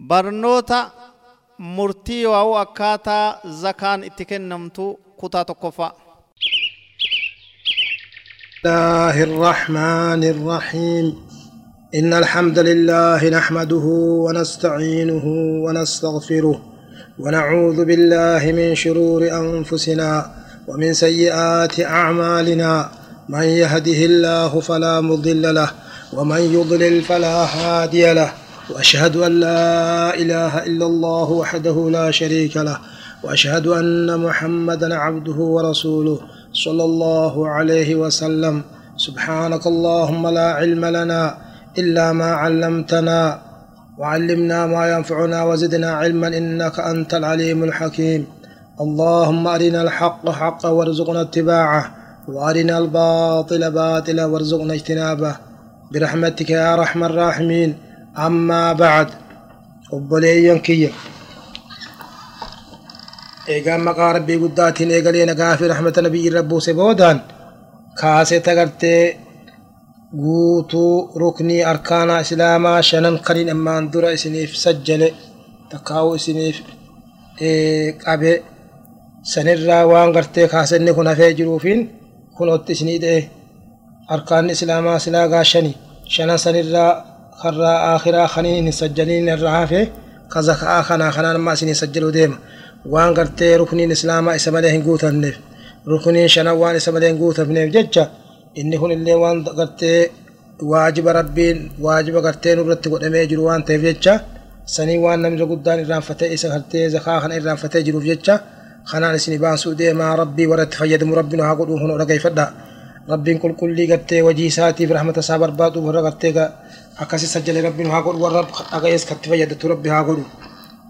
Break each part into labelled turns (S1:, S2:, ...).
S1: barnoota murtii waa'uu akkaataa zakaan itti kennamtu kutaa tokkoffaa
S2: الله الرحمن الرحيم إن الحمد لله نحمده ونستعينه ونستغفره ونعوذ بالله من شرور أنفسنا ومن سيئات أعمالنا من يهده الله فلا مضل له ومن يضلل فلا هادي له وأشهد أن لا إله إلا الله وحده لا شريك له وأشهد أن محمدا عبده ورسوله صلى الله عليه وسلم. سبحانك اللهم لا علم لنا إلا ما علمتنا وعلمنا ما ينفعنا وزدنا علما إنك أنت العليم الحكيم. اللهم أرنا الحق حقا وارزقنا اتباعه وأرنا الباطل باطلا وارزقنا اجتنابه. برحمتك يا أرحم الراحمين. أما بعد obboleeyyan kiyya eegaan maqaa rabbii guddaatiin eegalee nagaa fi rahmata nabiyyi irra buuse boodaan kaasee tagartee guutuu ruknii arkaanaa islaamaa shanan kaniin ammaan dura isiniif sajjale takkaa'uu isiniif qabe sanirraa waan gartee kaasenni kun hafee jiruufiin kunotti isinii ta'e arkaanni islaamaa silaagaa shani shanan sanirraa akhiraa kaniin hin sajjaliin irraa hafe ka zakaa kanaa kanaan amma isinii sajjaluu deema waan gartee rukniin islaamaa isa malee hin guutamneef rukniin shanan waan isa malee hin guutamneef jecha inni kun illee waan gartee waajiba rabbiin waajiba gartee nurratti godhamee jiru waan ta'eef jecha sanii waan namni guddaan irraanfatee isa gartee zakaa kana irraanfatee jiruuf jecha kanaan isinii baasuu deemaa rabbii warra itti fayyadamu rabbiin haa godhuun kun dhageeffadha rabbiin qulqullii gartee wajii isaatiif akkasi sajjale rabbiin haa godhu warra dhaga'ees katti fayyadatu rabbi haa godhu?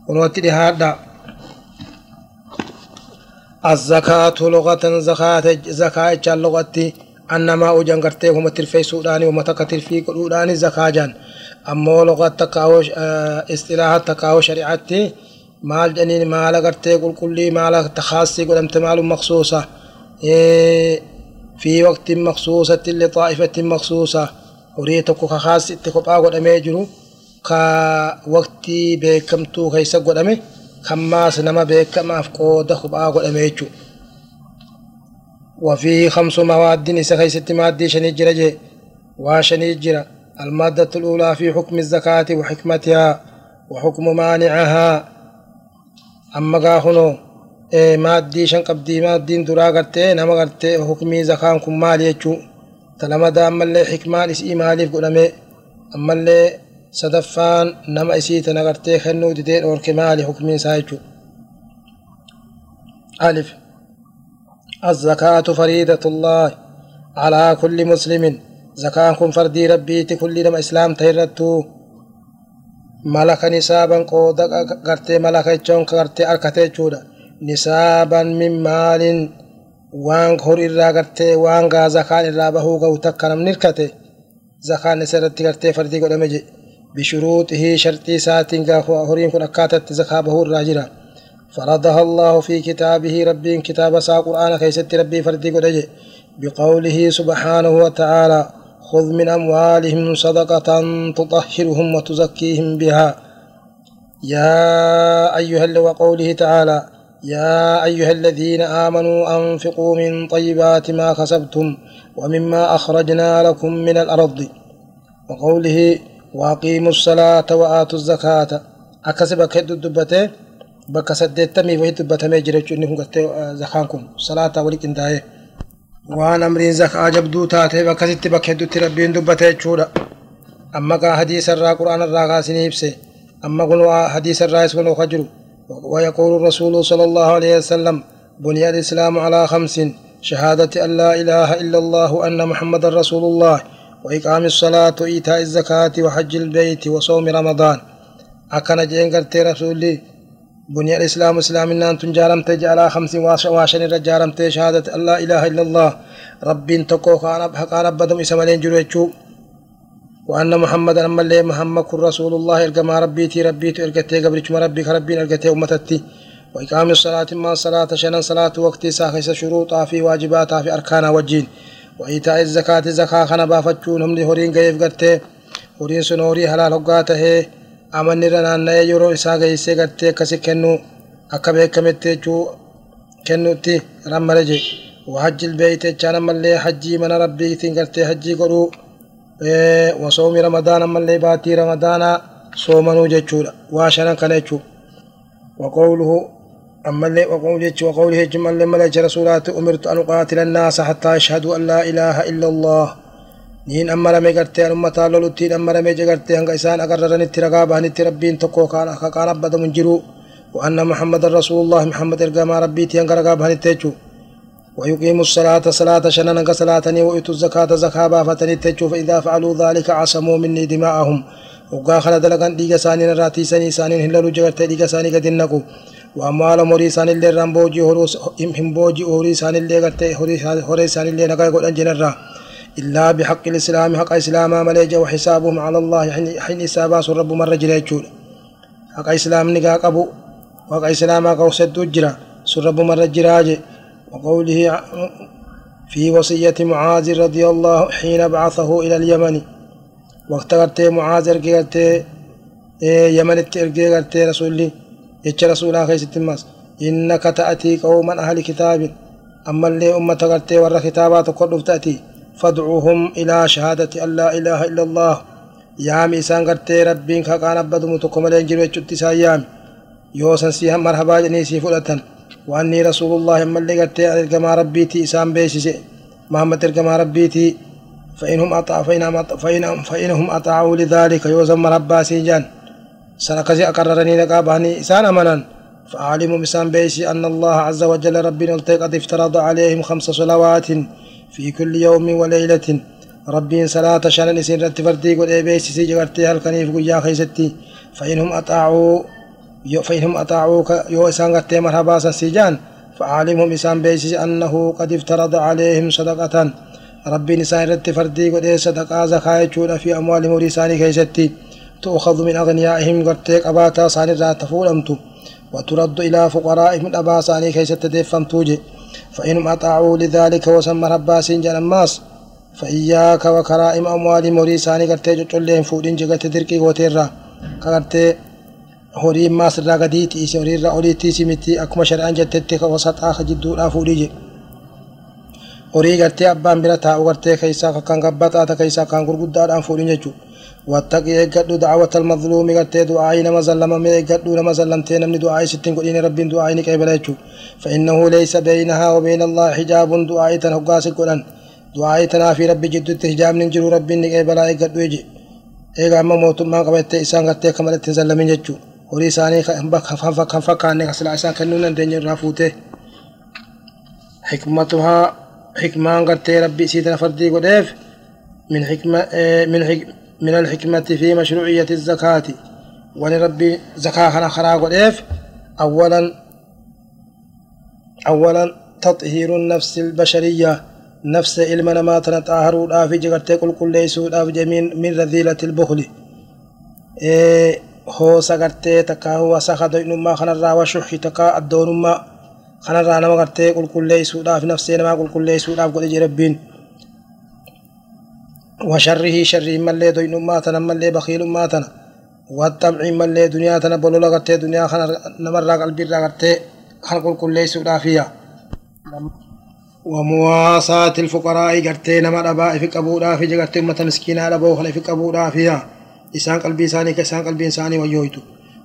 S2: Kunootti dhihaadha الزكاة لغة زكاة زكاة جان لغتي أنما أوجان قرتي هم ترفي سوداني وما تكترفي قلوداني زكاة جان أما لغة تكاو استلاحة تكاو شريعتي مال جنين مال قرتي قل كلي مال تخاصي قل امتمال مخصوصة في وقت مخصوصة لطائفة مخصوصة horii tokko ka kaasni itti kophaa godhamee jiru ka waqtii beekamtuu keessa godhame kan maas nama beekamaaf qooda kophaa godhame jechuudha. وفي خمس مواد إذا كيست مادي شني جرى جي وشني جرى المادة الأولى في حكم الزكاة وحكمتها وحكم مانعها أما قاهنو إيه مادي شن قبدي مادين درا نما قرتي حكمي زكاة كم تلما دام ملء حكمان إس إيمالي فقول أمي أملء صدفان نما إسي تنغرتي خنو ديدين أور كمالي حكمين سايتو ألف الزكاة فريدة الله على كل مسلم زكاكم فردي ربي تكل لما إسلام تهرتو ملك نسابا قودك غرتي ملك يتشون كغرتي أركتي نسابا من مال waan horii irraa gartee waan gaa zakaan irraa bahuu ga'u takka namni hirkate zakaan isa irratti gartee fardii godhame jedhe bishuruuxihii sharxii isaatiin gaa horiin kun akkaatatti zakaa bahuu irraa jira فرضها الله في كتابه ربي كتاب سا قرآن كيست ربي فردي قدج بقوله سبحانه وتعالى خذ من أموالهم صدقة تطهرهم وتزكيهم بها يا أيها وقوله تعالى يا أيها الذين آمنوا أنفقوا من طيبات ما كسبتم ومما أخرجنا لكم من الأرض. وقوله وأقيموا الصلاة وآتوا الزكاة. أكسب كد الدبته بك سدتمي وهي دبتمي جريتش إنكم قلت زكانكم صلاة ولك انتهي وأن أمرين زكاة جبدو تاتي بك ست بك هدو ربين دبته جودا أما كا حديث الرا قرآن الرا قاسني يبسي أما قلوا حديث الرا يسكنوا خجروا ويقول الرسول صلى الله عليه وسلم بني الإسلام على خمس شهادة أن لا إله إلا الله وأن محمد رسول الله وإقام الصلاة وإيتاء الزكاة وحج البيت وصوم رمضان. أكن جين قرتي رسولي بني الإسلام إسلام إن أنتم جارمت على خمس واشن جارمت شهادة أن لا إله إلا الله. رب تقو كان كان بدم إسمالين جرويتشو. وأن محمد أما اللي محمد رسول الله إرقما ربيتي ربيت إرقتي قبرك ربك ربي إرقتي أمتتي وإقام الصلاة ما صلاة شنا صلاة وقتي ساخس شروطها في واجباتها في أركانها وجين. وإيتاء الزكاة زكاة خنا بافتشون هم لهورين قيف قرتي. halaal hoggaa tahee amanni irra naanna'ee yeroo isaa geessee gartee akkasi kennu akka beekametti jechuu kennutti rammale je وحج البيت كان ملي حجي من ربي تنقرتي حجي قرو. وصوم رمضان ملي باتي رمضان صومنو جتشولا واشنا كان وقوله أما اللي وقوله وقوله جمع ملك رسولات أمرت أن أقاتل الناس حتى يشهدوا أن لا إله إلا الله niin ammarame gartee an ummataa loluttiin ammarame je gartee hanga isaan agarraranitti ragaa bahanitti rabbiin tokko akka kaan abbadamu hin jiru. وأن محمد رسول الله محمد إرقام ربيتي أنك رقاب هنتيجو ويقيم الصلاة صلاة شننك صلاة ويؤتوا الزكاة زكاة بافتني تيجو فإذا فعلوا ذلك عصموا مني دماءهم. وقا خلا دلقان ديغا سانين راتي ساني سانين هلالو جغرت ديغا ساني قد النقو وأموال مري ساني اللي رمبوجي هروس هم بوجي هوري ساني اللي قد هوري ساني اللي نقا يقول أنجن الرا إلا بحق الإسلام حق إسلام مليجا وحسابهم على الله حين إساباس رب مرة جريجون حق إسلام نقا قبو حق إسلام قوسد جرا. سرب مرة جراج وقوله في وصية معاذ رضي الله حين بعثه إلى اليمن. قرتي معاذ قرتي يمن ارقي قرتي رسولي يتش رسولا خيست الناس؟ إنك تأتي قوما أهل كتاب. أما اللي أمة قرتي ورا كتابات قد تأتي. فادعوهم إلى شهادة أن لا إله إلا الله. يامي إسان قرتي ربين كان أبدو تقوم لين جلو يجد سايام يوسن سيهم مرحبا جنيسي فلتن وأني رسول الله أما اللي قرتي أرقما ربيتي إسان بيسي محمد أرقما ربيتي فإنهم أطاع فإنهم فإنهم, فإنهم أطاعوا لذلك. يوزن مرحبا سيجان. سنكزي أقررني لقاباني إسان أمنا فأعلموا بسان بيسي أن الله عز وجل ربنا قد افترض عليهم خمس صلوات في كل يوم وليلة. ربي صلاة شان نسين رت فردي قد بيسي سي جغرتي هل كنيف قيا خيستي. فإنهم أطاعوا فإنهم أطاعوك يو إسان قرتي مرحبا سيجان فأعلمهم إسان بيسي أنه قد افترض عليهم صدقة ربي نسان رت فردي قد صدقا زكاة في أموالهم ورساني خيستي تؤخذ من أغنيائهم قرتيك أباتا ساني ذات فولمتو وترد إلى فقرائهم أبا ساني كيست ديفمتوجي فإنهم أطاعوا لذلك وسمى رباسين جل الناس فإياك وكرائم أموال مري ساني قرتي جلين فودين جغت دركي وتيرا كغرتي horii maas irraa gadii tiisi horii irraa olii tiisi miti akkuma shari'aan jettetti wasaxaa ka jidduudhaa fuudhii jedhe horii gartee abbaan bira taa'u gartee keessaa kan gabbaxaata keessaa kan gurguddaadhaan fuudhin jechuudha wattaqi eeggadhu da'awata almadluumi gartee du'aa'ii nama zallamame eeggadhu nama zallamtee namni du'aa'ii sittiin godhine rabbiin du'aa'ii ni qeebala jechuudha fa'innahu leeysa beeynahaa wa beeyna allah hijaabun du'aa'ii tan hoggaasi godhan du'aa'ii tanaa fi rabbi jidduutti hijaabni jiru rabbiin ni qeebalaa eeggadhu eje eega amma mootummaan qabattee isaan gartee akka malatti hin zallamin jechuudha horii isaanii kan fakkaanne kan silaa isaan kennuu dandeenya irraa fuutee xikmatuhaa xikmaan gartee rabbi isii tana fardii godheef min xikma min من الحكمة في مشروعية الزكاة ولربي زكاة خرا قديف أولا أولا تطهير النفس البشرية نفس علمنا ما تنطهر في جغرت كل كل ليس في جميع من رذيلة البخل إيه هو سغرت تكا هو سخد إنما خنا را وشح تكا الدون ما خنا را نما غرت كل كل ليس في نفسنا ما كل كل ليس في قد ربين وشره شر ملي دوين ماتنا ملي بخيل ماتنا والطمع ملي دنيا تنا بلو لغتي دنيا خنا نمر قلبي لغتي خلق كل ليس فيها ومواساة الفقراء قرتي نما دبا في قبودا في جغرتي امه مسكينه دبو خلي في قبودا فيها إسان قلبي ساني كسان قلبي ساني ويويتو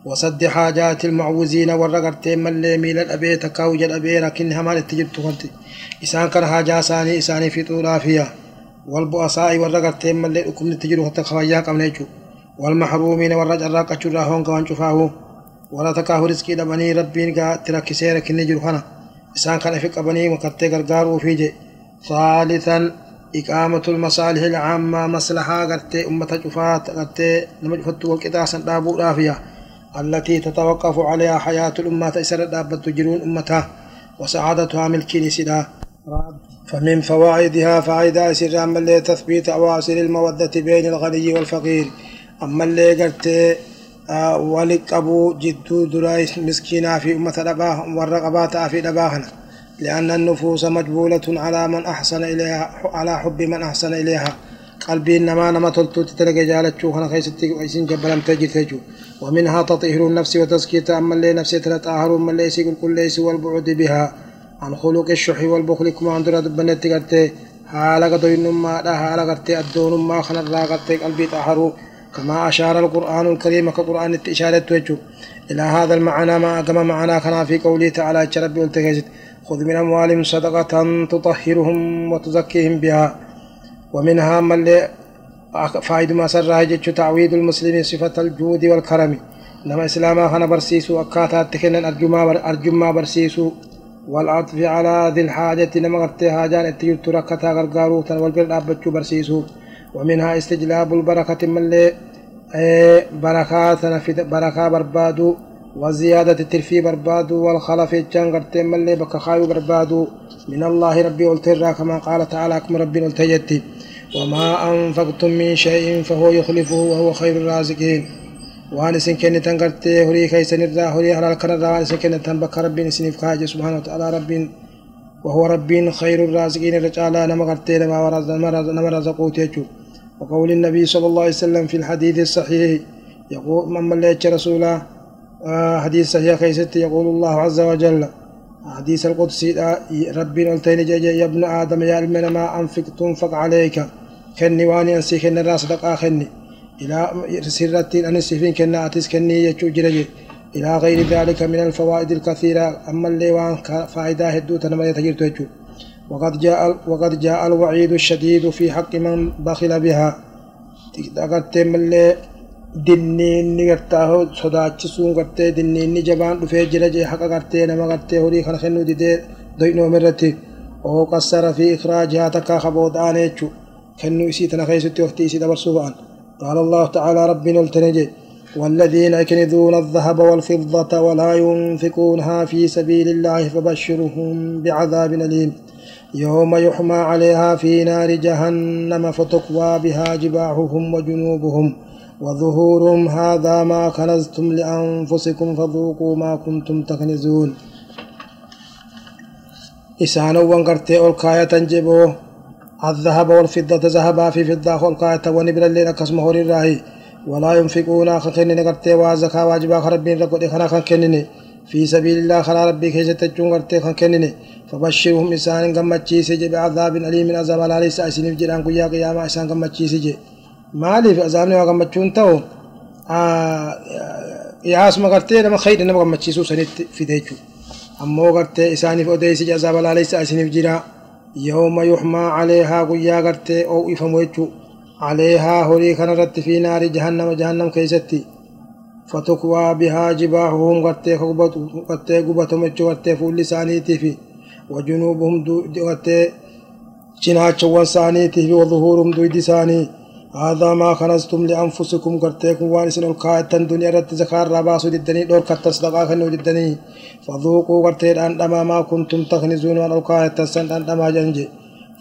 S2: وسد حاجات المعوزين ورغرتي ملي ميل الأبي تكاو جل أبي لكن همان التجبت كنت إسان كان حاجة ساني إساني في طولا فيها والبؤساء والرقتين من اللي أكم نتجروا حتى خوايا قم نيجو والمحرومين والرجع راك أشرا هون كوان شفاه ولا تكاه رزقي دبني ربين كا ترك سيرك نجرو خنا إسان كان في قبني وقت غرغارو فيجي ثالثا إقامة المصالح العامة مصلحة قرت أمة شفات قرت نمجفت والقطاسا دابو رافية التي تتوقف عليها حياة الأمة إسر دابت تجرون أمتها وسعادتها ملكي لسدا فمن فوائدها فائدة سر أما اللي تثبيت أواصر المودة بين الغني والفقير. أما اللي قلت آه ولك أبو جدو درايس مسكينا في أمة دباه والرقبات في دباهنا لأن النفوس مجبولة على من أحسن إليها على حب من أحسن إليها. qalbiin namaa nama toltuutti dalaga jaalachuu kana keessatti isin jabbalamtee jirte jechuudha ومنها تطهير النفس وتزكيتها أما اللي نفسي تطهر أما اللي يسيق الكل والبعد بها. عن خلق الشح والبخل كما عند ربنا تقرتي حالة قدوين ما لا حالة قرتي الدون ما خنا را قرتي قلبي طهروا كما أشار القرآن الكريم كقرآن الإشارة توجه. إلى هذا المعنى ما أقام معنا كنا في قوله تعالى ربي والتجسد خذ من أموالهم صدقة تطهرهم وتزكيهم بها. ومنها من اللي فائد ما سرها جتش تعويد المسلمين صفة الجود والكرم. نما إسلاما خنا برسيسو أكاتا تكنن أرجما بر أرجما برسيسو. والعطف على ذي الحاجة نما غرتي حاجان اتجرت ركتا غرغارو تن والبر أبتشو برسيسو. ومنها استجلاب البركة من اللي بركات في بركة بربادو. وزيادة الترفي بربادو والخلف غرتي من اللي بك خايو بربادو من الله ربي قلترا كما قال تعالى كم ربي قلتجتي وما أنفقتم من شيء فهو يخلفه وهو خير الرازقين. وان اسن كن تنغرتي هري كيسن الرا هري على الكن وان اسن كن تنبك ربي سنيف كاج سبحانه وتعالى ربي. وهو ربي خير الرازقين رجال نما غرتي نما ورز نما رزقوت يجو وقول النبي صلى الله عليه وسلم في الحديث الصحيح يقول من ملك رسوله حديث صحيح كيست يقول الله عز وجل. حديث القدسي ربي قلتين يا ابن آدم يا المن ما أنفق تنفق عليك. كني واني أنسي كن الراس دقا خني إلى سرتين أن السفين كنا أتس كني يجو جرجي إلى غير ذلك من الفوائد الكثيرة. أما اللي وان فائدة هدو يتجر تجو وقد جاء وقد جاء الوعيد الشديد في حق من بخل بها. تقدر اللي dinniinni gartaa sodaachisuun gartee dinniinni jabaan dhufee jira jee haqa gartee nama gartee horii kana kennuu didee doynoom irratti oo qassara fi ikraajihaa takkaa kabooda'an jechuu kennuu isii tana keessatti waqtii isii dabarsuu ba'an قال الله تعالى ربي نلتنجي والذين يكنزون الذهب والفضة ولا ينفقونها في سبيل الله فبشرهم بعذاب أليم يوم يحمى عليها في نار جهنم فتقوى بها جباههم وجنوبهم وظهورهم هذا ما كنزتم لأنفسكم فذوقوا ما كنتم تكنزون إسانو وانقرتي أولكاية جبو الذهب والفضة ذهبا في فضة أولكاية ونبر الليل أكسم هوري الراهي. ولا ينفقون خنين نقرتي وزكاة واجبا خربين رقود خنا خنكنني. في سبيل الله خلا ربي كيسة تجون قرتي خنكنني. فبشرهم إسان قمتشيسي بعذاب أليم من عذاب العلي سأسين فجران قيا قياما إسان قمتشيسي maaliif azaabni waa gammachuun ta'u qiyaasuma gartee nama khayri nama gammachiisuu sanitti fide jechuudha ammoo gartee isaaniif odeessi azaaba laalessa isiniif jira yooma yuxmaa caleehaa guyyaa gartee oo'ifamu jechuudha caleehaa horii kanarratti fi naari jahannama jahannam keessatti fatukwaa bihaa jibaahuhum gartee gartee gubatamu jechuu gartee fuulli isaaniitii fi wajunuubuhum gartee cinaachawwan isaaniitii fi wazuhuuruhum duydi isaanii هذا ما كنزتم لأنفسكم قرتيكم وانسن الكاية الدنيا رت زكار رباسو ددني دور كتصدقا خنو ددني فذوقوا قرتيد أن أما ما كنتم تكنزون وأن الكاية تسن أن أما جنجي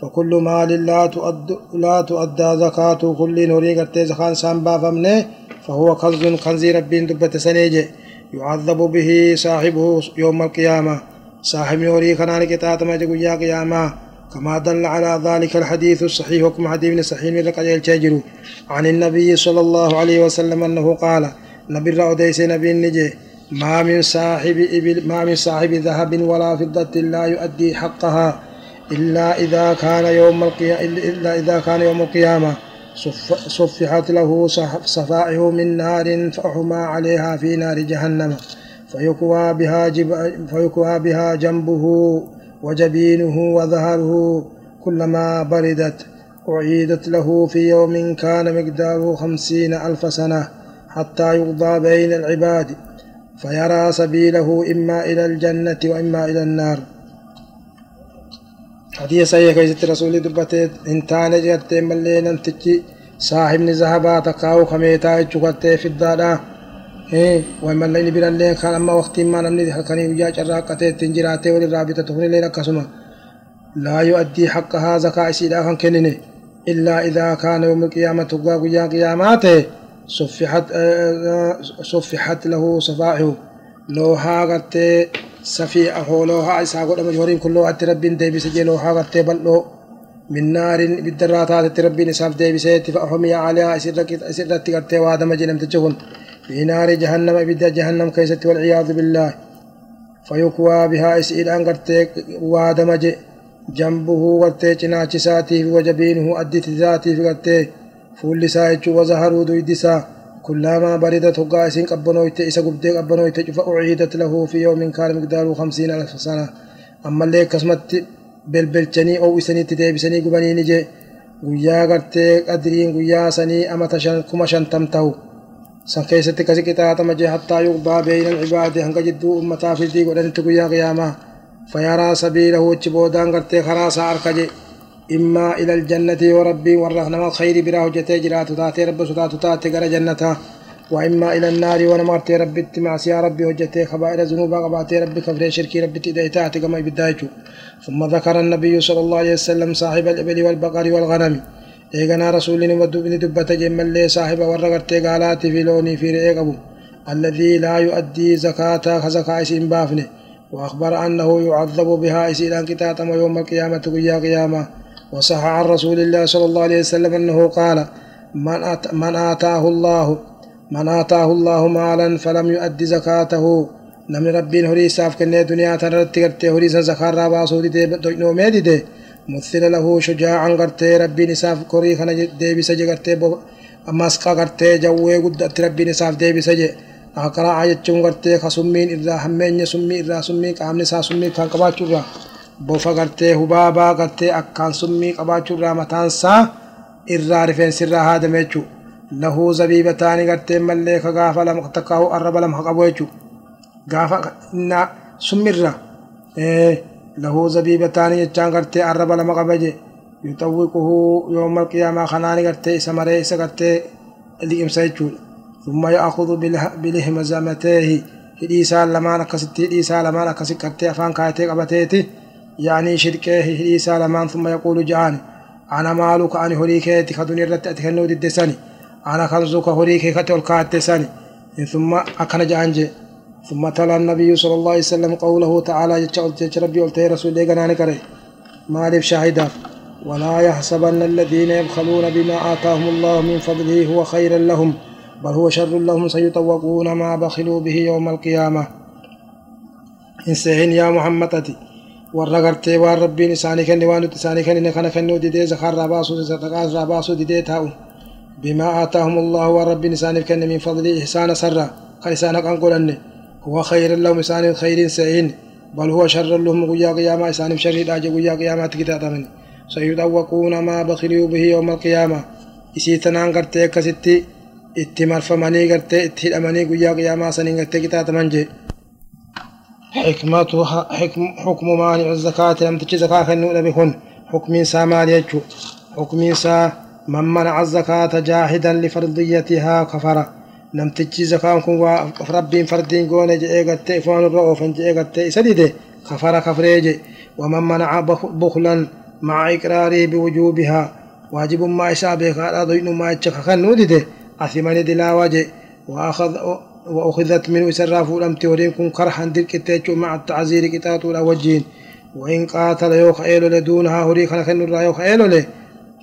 S2: فكل مال لا تؤد لا تؤدى زكاة كل نوري قرتي زكان سامبا فمنه. فهو كنز كنزي ربين دبت سنيجي يعذب به صاحبه يوم القيامة. صاحب نوري خنان كتات ما جقيا قيامة. كما دل على ذلك الحديث الصحيح وكما حديث صحيح من رقع التاجر عن النبي صلى الله عليه وسلم أنه قال نبي الرأوديس نبي النجي ما من صاحب إبل ما من صاحب ذهب ولا فضة لا يؤدي حقها إلا إذا كان يوم القيامة إلا إذا كان يوم القيامة. صفحت له صفائح من نار فأحمى عليها في نار جهنم. فيكوى بها فيكوى بها جنبه وجبينه وظهره كلما بردت أعيدت له في يوم كان مقداره خمسين ألف سنة حتى يقضى بين العباد فيرى سبيله إما إلى الجنة وإما إلى النار. حديث صحيح كيست رسول دبته انتان جرت ملين انتجي صاحب ذهبا تقاو خميتا جوكت في الدادا. ومن لين بيران لين كان أما وقت ما نمني حكني وجا جراقته تنجراته وللرابطة تكون لين كسمة لا يؤدي حقها زكاة سيدا كان كنني إلا إذا كان يوم القيامة تقوى وجا قياماته صفحت صفحت له صفائه لو هاغت سفي أهو لو ها إسا قد مجهورين كله أتي ربين ديبس جي لو هاغت بل لو من نار بالدراتات ربي نساف دي بسيت فأحمي عليها اسرت قرتي وادم جنم تجهن في نار جهنم بدا جهنم كيست والعياذ بالله. فيكوى بها إسئل أن قرتي وادم جنبه قرتي چناچ ساتي وجبينه أدت ذاتي في قرتي فول سايچ وزهروا دويدسا كلما بردت قاسين قبنويت إسا قبدي قبنويت فأعيدت له في يوم كان مقداره خمسين ألف سنة. أما اللي كسمت belbelchanii oowwisaniitti deebisanii gubanii ni jee guyyaa gartee qadiriin guyyaa sanii amata kuma shantam ta'u san keessatti kasi qixaaxama jee hattaa yuqdaa beeynan cibaade hanga jidduu ummataa firdii godhanitti guyyaa qiyaamaa fayaraa sabiilahu achi boodaan gartee karaa isaa arka jee immaa ilal jannati yoo rabbiin warra nama khayri biraa hojjetee jiraatu taatee rabbi sodaatu taate gara jannataa وإما إلى النار وأنا مرتي ربي معصية ربي هجتي خبائر ذنوبا قباتي ربي كفر شركي ربي تدعيتاتي كما يبدايتو ثم ذكر النبي صلى الله عليه وسلم صاحب الإبل والبقر والغنم إيغنا رسول ودو بن دبة جمال لي صاحب ورغرتي قالاتي في لوني في رئيقبو الذي لا يؤدي زكاة خزكاة إسين بافنه وأخبر أنه يعذب بها إسيلان كتاتم يوم القيامة قيا قيامة وصح عن رسول الله صلى الله عليه وسلم أنه قال من, أت من آتاه الله من آتاه الله مالا فلم يؤد زكاته نمن ربين هري ساف كنه دنيا ترت کرتے هري زكاة را باسو دي نو ميدي دي muthila lahuu shujaa'an gartee rabbiin isaaf korii kana deebise je gartee masqa gartee jawwee guddatti rabbiin isaaf deebise je. Akara'a jechuun gartee ka summiin irraa hammeenya summii irraa summii qaamni isaa summii kan qabaachuu bofa gartee hubaabaa gartee akkaan summii qabaachuu irraa mataan isaa irraa rifeensi irraa haadame lahuu zabiiba taani gartee mallee ka gaafa lama takkaa arraba lama qabu jechuu gaafa summi له زبيبتان يجان قرتي الرب لم قبجي يطوقه يوم القيامة خناني قرتي سمري سقرتي امسيتو ثم يأخذ بلهمزمتيه hidhiisaa lamaan akkasitti hidhiisaa lamaan akkasi qattee afaan kaayatee qabateeti yaanii shirqee hidhiisaa lamaan thumma yaquulu ja'ani ana maaluka ani horii keeti ka dunii irratti ati kennuu diddesani أنا كنزك هريك كتل كاتساني ثم أكن جانجي ثم تلا النبي صلى الله عليه وسلم قوله تعالى جتشغل ربي قلت رسول الله قناني كري مالف شاهدا. ولا يحسبن الذين يبخلون بما آتاهم الله من فضله هو خير لهم. بل هو شر لهم سيطوقون ما بخلوا به يوم القيامة. إنسهن يا محمد أتي. gartee waan rabbiin isaanii kenne waan nuti isaanii kennine kana kennuu didee zakaarraa baasuu sadaqaarraa baasuu didee taa'u بما آتاهم الله ورب نسان كن من فضل إحسان سرا. كإحسان قنقلن هو خير لهم إحسان خير سعين بل هو شر لهم قيا قيامة إحسان شر داج قيا قيامة كتابا سيطوقون ما بخلوا به يوم القيامة. إسيتنان قرتي كستي itti marfamanii gartee itti hidhamanii guyyaa qiyaamaa saniin gartee qixaataman jee حكمته حكم مانع الزكاة لم تجي زكاة كنو بكون حكم سامال يجو. حكم سا من منع الزكاة جاحدا لفرضيتها كفر لم تجي زكاة كن ربين فردين قون جئ قد فان الرؤوف جئ قد سديد كفر كفريج ومن منع بخلا مع إقراره بوجوبها واجب ما إشابه قال ضين ما يتشخخ نودده أثمن دلاوج وأخذ وأخذت من إسراف لم تورين كن كرحا دلك مع التعزير كتات وجين. وإن قاتل يوخ إيلو لدونها هريخ لخن الرأي يوخ إيلو له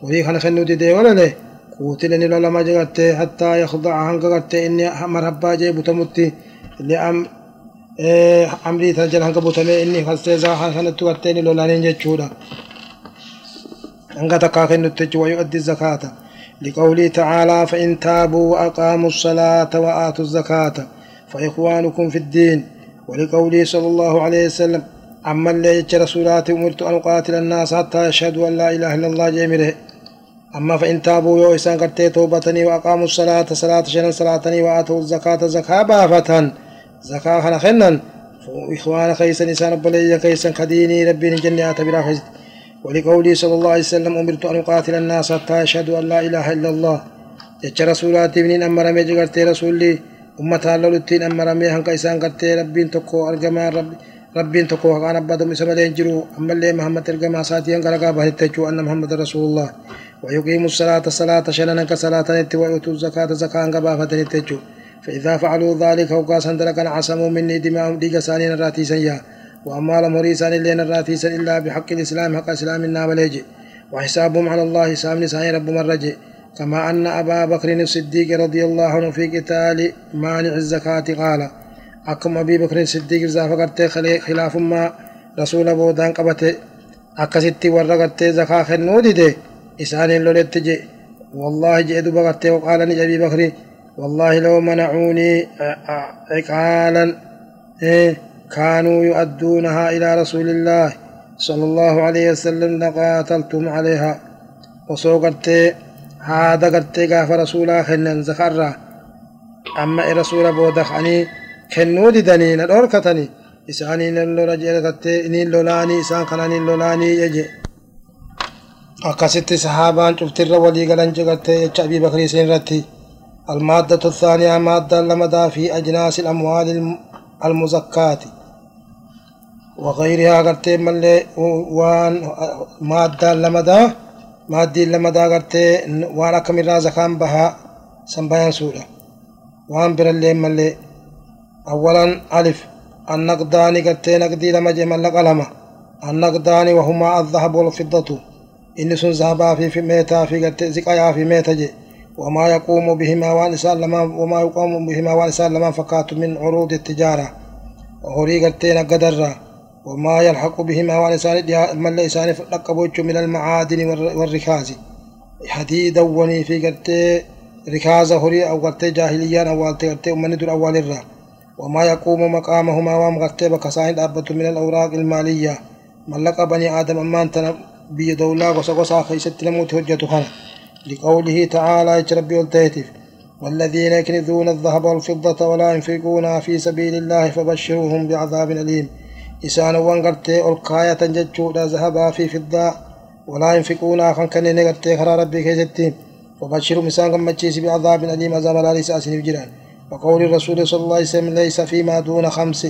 S2: وهي خلق النودي دي ولا له قوتلني لولا ما جغت حتى يخضع هنغت إني مرحبا جي بتمتي لأم إيه أمري تنجل هنغ بتمي إني خلصيزا خلت وقتني لولا ننجي تشودا هنغ تكاكن نتج ويؤدي الزكاة لقوله تعالى فإن تابوا وأقاموا الصلاة وآتوا الزكاة فإخوانكم في الدين ولقوله صلى الله عليه وسلم أما اللي رسولات أمرت أن أقاتل الناس حتى يشهدوا أن لا إله إلا الله جميله أما فإن تابوا يو إسان قرتي توبتني وأقاموا الصلاة صلاة شنا صلاتني وآتوا الزكاة زكاة بافة زكاة خنا خنا إخوان خيسا إسان بلي خيسا خديني ربي الجنة بلا خيس. ولقولي صلى الله عليه وسلم أمرت أن أقاتل الناس حتى يشهدوا أن لا إله إلا الله. يتش رسولات ابن أمر ميجي قرتي رسولي. أمتا لولتين أمر مي هنك إسان قرتي ربي تقو أرجما ربي. ربين تقو كان أبدا مسمى لينجرو أما اللي محمد ترجمة ساتيان قال قابه التجو أن محمد رسول الله. ويقيم الصلاة الصلاة شلنا كصلاة نت ويؤتوا الزكاة زكاة قبافة التجو. فإذا فعلوا ذلك وقاسا دركا عصموا مني دماءهم ديك سانين الراتي سيا وأما لم هريسان اللين الراتي إلا بحق الإسلام حق إسلام النام وحسابهم على الله حساب نساء رب مرجع كما أن أبا بكر الصديق رضي الله عنه في قتال مانع الزكاة قال. أبي بكر الصديق إذا فقرت خلاف ما رسول بودان قبت أكستي ورقت زكاة خنودي دي. إسان لولت جي. والله جئت بغت وقال نجي أبي بكر والله لو منعوني عقالا إيه كانوا يؤدونها إلى رسول الله صلى الله عليه وسلم لقاتلتم عليها. وسوقت هذا قرت قاف رسولا خنن زخرا أما رسول بودخني كنو ددني ندوركتني إساني نلولا جيرتت نين لولاني إسان خناني لولاني يجي akkasitti sahaabaan cuftirra walii galan jegattee jecha abii bakrii isin irratti المادة الثانية مادة لمدى في أجناس الأموال المزكاة وغيرها قرتي ملي وان مادة لمدى مادي لمدى قرتي وان أكم الرازقان بها سنبيان سورة وان برلي ملي أولا ألف. النقدان قرتي نقدي لما جمال قلمة النقدان وهما الذهب والفضة. إن سن ذهبا في في ميتا في قرتي زكايا في ميتا جي. وما يقوم بهما وان لما وما يقوم بهما وان لما فكات من عروض التجارة. وهوري قرتين قدر. وما يلحق بهما وان من لسان لقبوش من المعادن والركاز. حديدا وني في قرتي ركاز هوري أو قرتي جاهليا أو قرتي أمني دور أول الرا وما يقوم مقامهما وام قرتي بكسائن أبت من الأوراق المالية. ملق بني آدم أمان بي دولا غصا خيست نموت هجة خنا لقوله تعالى ربي والتهتف. والذين يكنزون الذهب والفضة ولا ينفقونها في سبيل الله فبشروهم بعذاب أليم. إسان وانقرتي القاية ججودا ذهبا في فضة ولا ينفقونها خان كان نقرتي خرا ربي كيستي فبشرهم إسان قمتشيس بعذاب أليم. عذاب لا ليس أسن بجران وقول الرسول صلى الله عليه وسلم ليس فيما دون خمس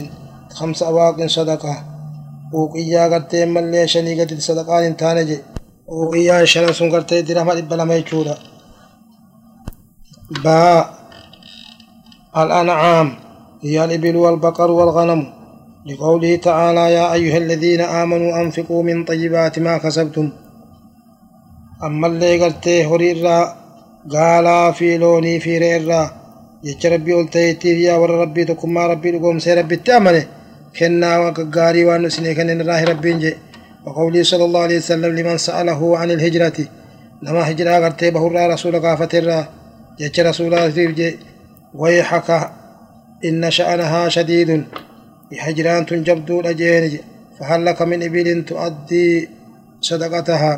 S2: خمس أواق صدقة. وقيا قرتي من لي شنيقة صدقان تانجي. وقيا شنن سن قرتي درهم إبلا ما باء الأنعام هي الإبل والبقر والغنم. لقوله تعالى يا أيها الذين آمنوا أنفقوا من طيبات ما كسبتم. أما اللي قلته هريرا قالا في لوني في ريرا ربي قلتيتي يا ور ربي تكم ما ربي لقوم سي ربي تأمنه كنا وقاري وانو سني كان راه ربي نجي. وقوله صلى الله عليه وسلم لمن سأله عن الهجرة. لما هجرة قرتي بهر رسول قافة الرا يجي رسول الله ويحك إن شأنها شديد. هجران تنجبدو الأجين فهل لك من إبل تؤدي صدقتها.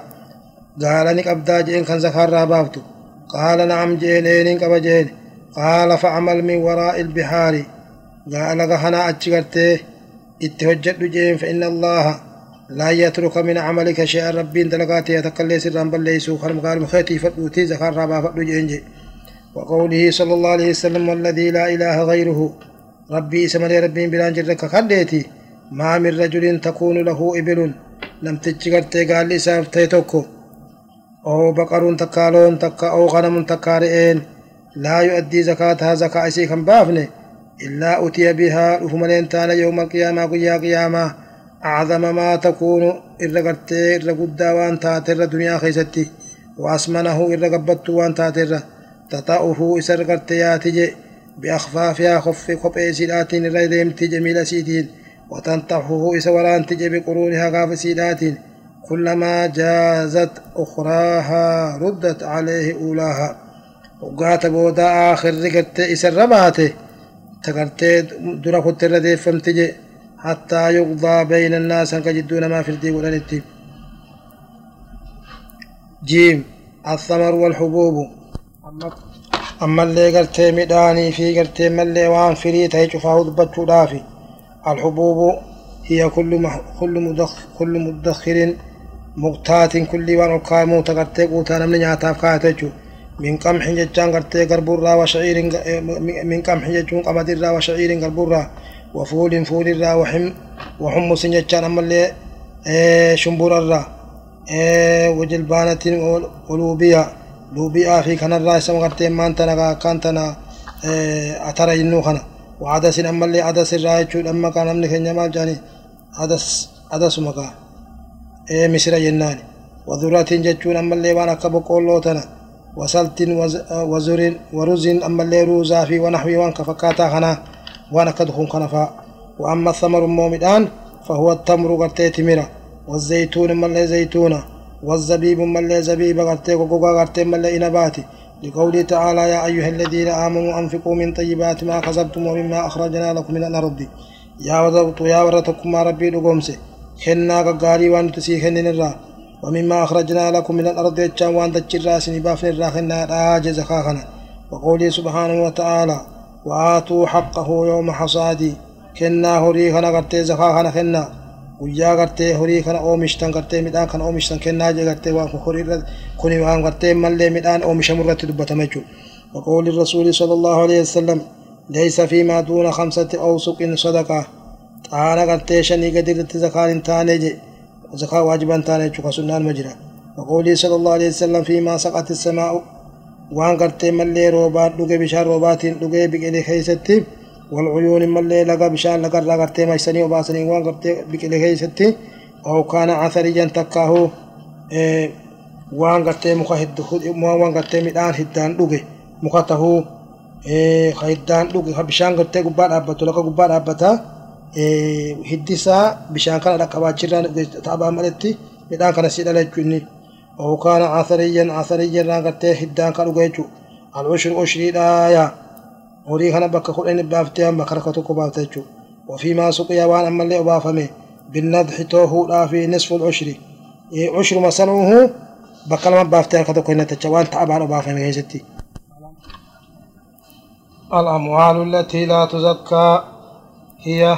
S2: قال نك أبدا جين كان زكار رابابتو. قال نعم جين إنك أبجين قال فعمل من وراء البحار. قال غهنا أتشغرته اتهجد جين فإن الله لا يترك من عملك شيئا. ربي دلقاتي يتقلي سران بل ليسو خرم قال مخيتي فتوتي زكار رابا فتو وقوله صلى الله عليه وسلم والذي لا إله غيره. ربي سمري ربي بلان جرك خديتي ما من رجل تكون له إبل. لم تجغرتي قال لي سافتي توكو أو بقر تكالون تكا أو غنم تكارئين. لا يؤدي زكاتها زكاة سيكم بافني. إلا أتي بها رفملين تانا يوم القيامة قيا قيامة. أعظم ما تكون إرقرتي إرقدا وأن تاتر دنيا خيستي. وأسمنه إرقبت وأن تاتر تطأه إسرقرتي ياتي بأخفافها خف خبئ سيدات الريدمت جميل سيدين وتنطحه إسوران تجي بقرونها غاف سيدات كلما جازت أخراها ردت عليه أولاها. وقات بودا آخر رقت إسربات تقرت درا خط الرديف فمتجي حتى يقضى بين الناس أنك جدون ما في الدين ولنتي جيم الثمر والحبوب أما اللي قرتي مداني في قرتي ملي وان فري تهي شفاه دبتشو دافي الحبوب هي كل كل مدخ كل مدخر مقتات كل وان القائم تقرتي قوتا نمني نياتاف كاتجو من قمح ججان قرتي قربورا وشعير من قمح ججون قمدرا وشعير قربورا وفول فول را وحم وحمص ججان أما اللي شمبورا وجلبانة ولوبيا luubi'aa fi kanarraa isa magartee maan tana akkaan tana atara jennuu kana waadasin ammallee adasirraa jechuudha amma kaa namni keenya maal jedhani adas adasuma kaa misira jennaani وذرة جتون أما اللي وأنا كبقولو تنا وسلت وزر ورز أما اللي روزا في ونحوي وان كفكاتا خنا وأنا كدخون خنفا. وأما الثمر المومدان فهو التمر قرتي تمرة والزيتون اللي زيتونة والزبيب اللي زبيب قرتي وقوقا قرتي أما اللي إنباتي. لقوله تعالى يا أيها الذين آمنوا أنفقوا من طيبات ما كسبتم ومما أخرجنا لكم من الأرض. يا ورد يا ورتكم ربي لقومسي. خنا قاري وان تسي خنن الرا ومما أخرجنا لكم من الأرض يتشان وأن تجرى سنبافن الرا خنا راج زخاخنا وقوله سبحانه وتعالى وآتوا حقه يوم حصادي كنا هري خنا قرتي زخاخنا خنا. kana oomishtan gartee midhaan kana oomishtan kennaa jee gartee waan kun horii irra kuni waan gartee mallee midhaan oomishamu irratti dubbatama jechuudha. وقول الرسول صلى الله عليه وسلم ليس فيما دون خمسة أوسق صدقة. تعالى قرتي شني قدر زكاة تاني زكاة واجبا تاني شوكا سنان مجرى وقوله صلى الله عليه وسلم فيما سقط السماء وان قرتي ملي روبات لقي بشار روبات لقي بقلي خيستي والعيون ملي لقى بشان لقى لقرتي ميسني وباسني وان قرتي بقلي خيستي أو كان عثريا تكاه إيه وان قرتي مخا وان قرتي مدان هدان لقي مخا تهو hiddaan dhuge bishaan gartee gubbaa dhaabbatu lafa gubbaa dhaabbata hiddisaa bishaan kana dhaqqabaachirraan taabaa malatti midhaan kana si dhala jechuu inni ookaana asariyyan asariyyan gartee hiddaan kan dhuge jechuu al-ushri ushriidhaaya horii kana bakka kudhan baaftee amma harka tokko baafte jechuu ofiimaa suqiyaa waan ammallee obaafame binnadxi toohuudhaa fi nisful ushri ushruma sanuuhu bakka lama baaftee harka tokko hin waan taabaan obaafame keessatti. الأموال التي لا تزكى هي